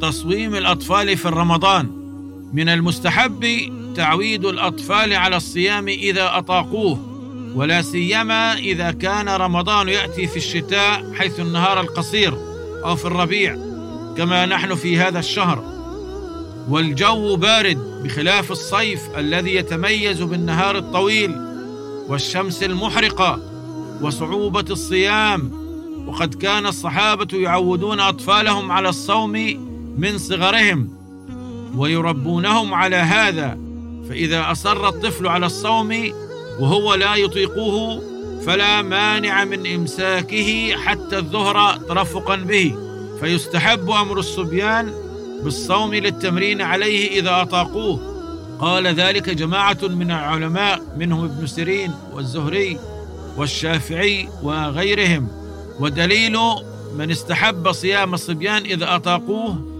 تصويم الأطفال في رمضان من المستحب تعويد الأطفال على الصيام إذا أطاقوه ولا سيما إذا كان رمضان يأتي في الشتاء حيث النهار القصير أو في الربيع كما نحن في هذا الشهر. والجو بارد بخلاف الصيف الذي يتميز بالنهار الطويل والشمس المحرقة وصعوبة الصيام. وقد كان الصحابة يعودون أطفالهم على الصوم من صغرهم ويربونهم على هذا فإذا أصر الطفل على الصوم وهو لا يطيقه فلا مانع من إمساكه حتى الظهر ترفقا به. فيستحب أمر الصبيان بالصوم للتمرين عليه إذا أطاقوه. قال ذلك جماعة من العلماء منهم ابن سيرين والزهري والشافعي وغيرهم. ودليل من استحب صيام الصبيان إذا أطاقوه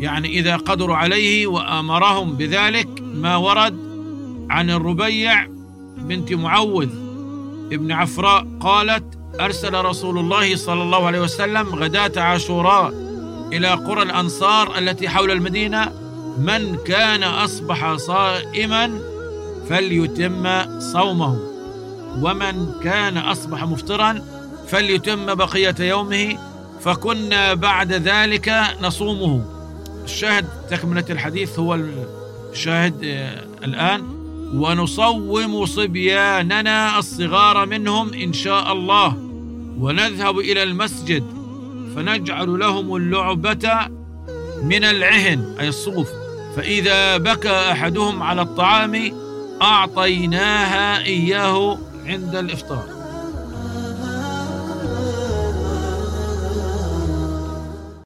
يعني إذا قدروا عليه وأمرهم بذلك ما ورد عن الربيع بنت معوذ ابن عفراء قالت أرسل رسول الله صلى الله عليه وسلم غداة عاشوراء إلى قرى الأنصار التي حول المدينة. من كان أصبح صائما فليتم صومه ومن كان أصبح مفطرا فليتم بقية يومه فكنا بعد ذلك نصومه. الشاهد تكملة الحديث هو الشاهد الآن. ونصوم صبياننا الصغار منهم إن شاء الله ونذهب إلى المسجد فنجعل لهم اللعبة من العهن أي الصوف. فإذا بكى أحدهم على الطعام أعطيناها إياه عند الإفطار.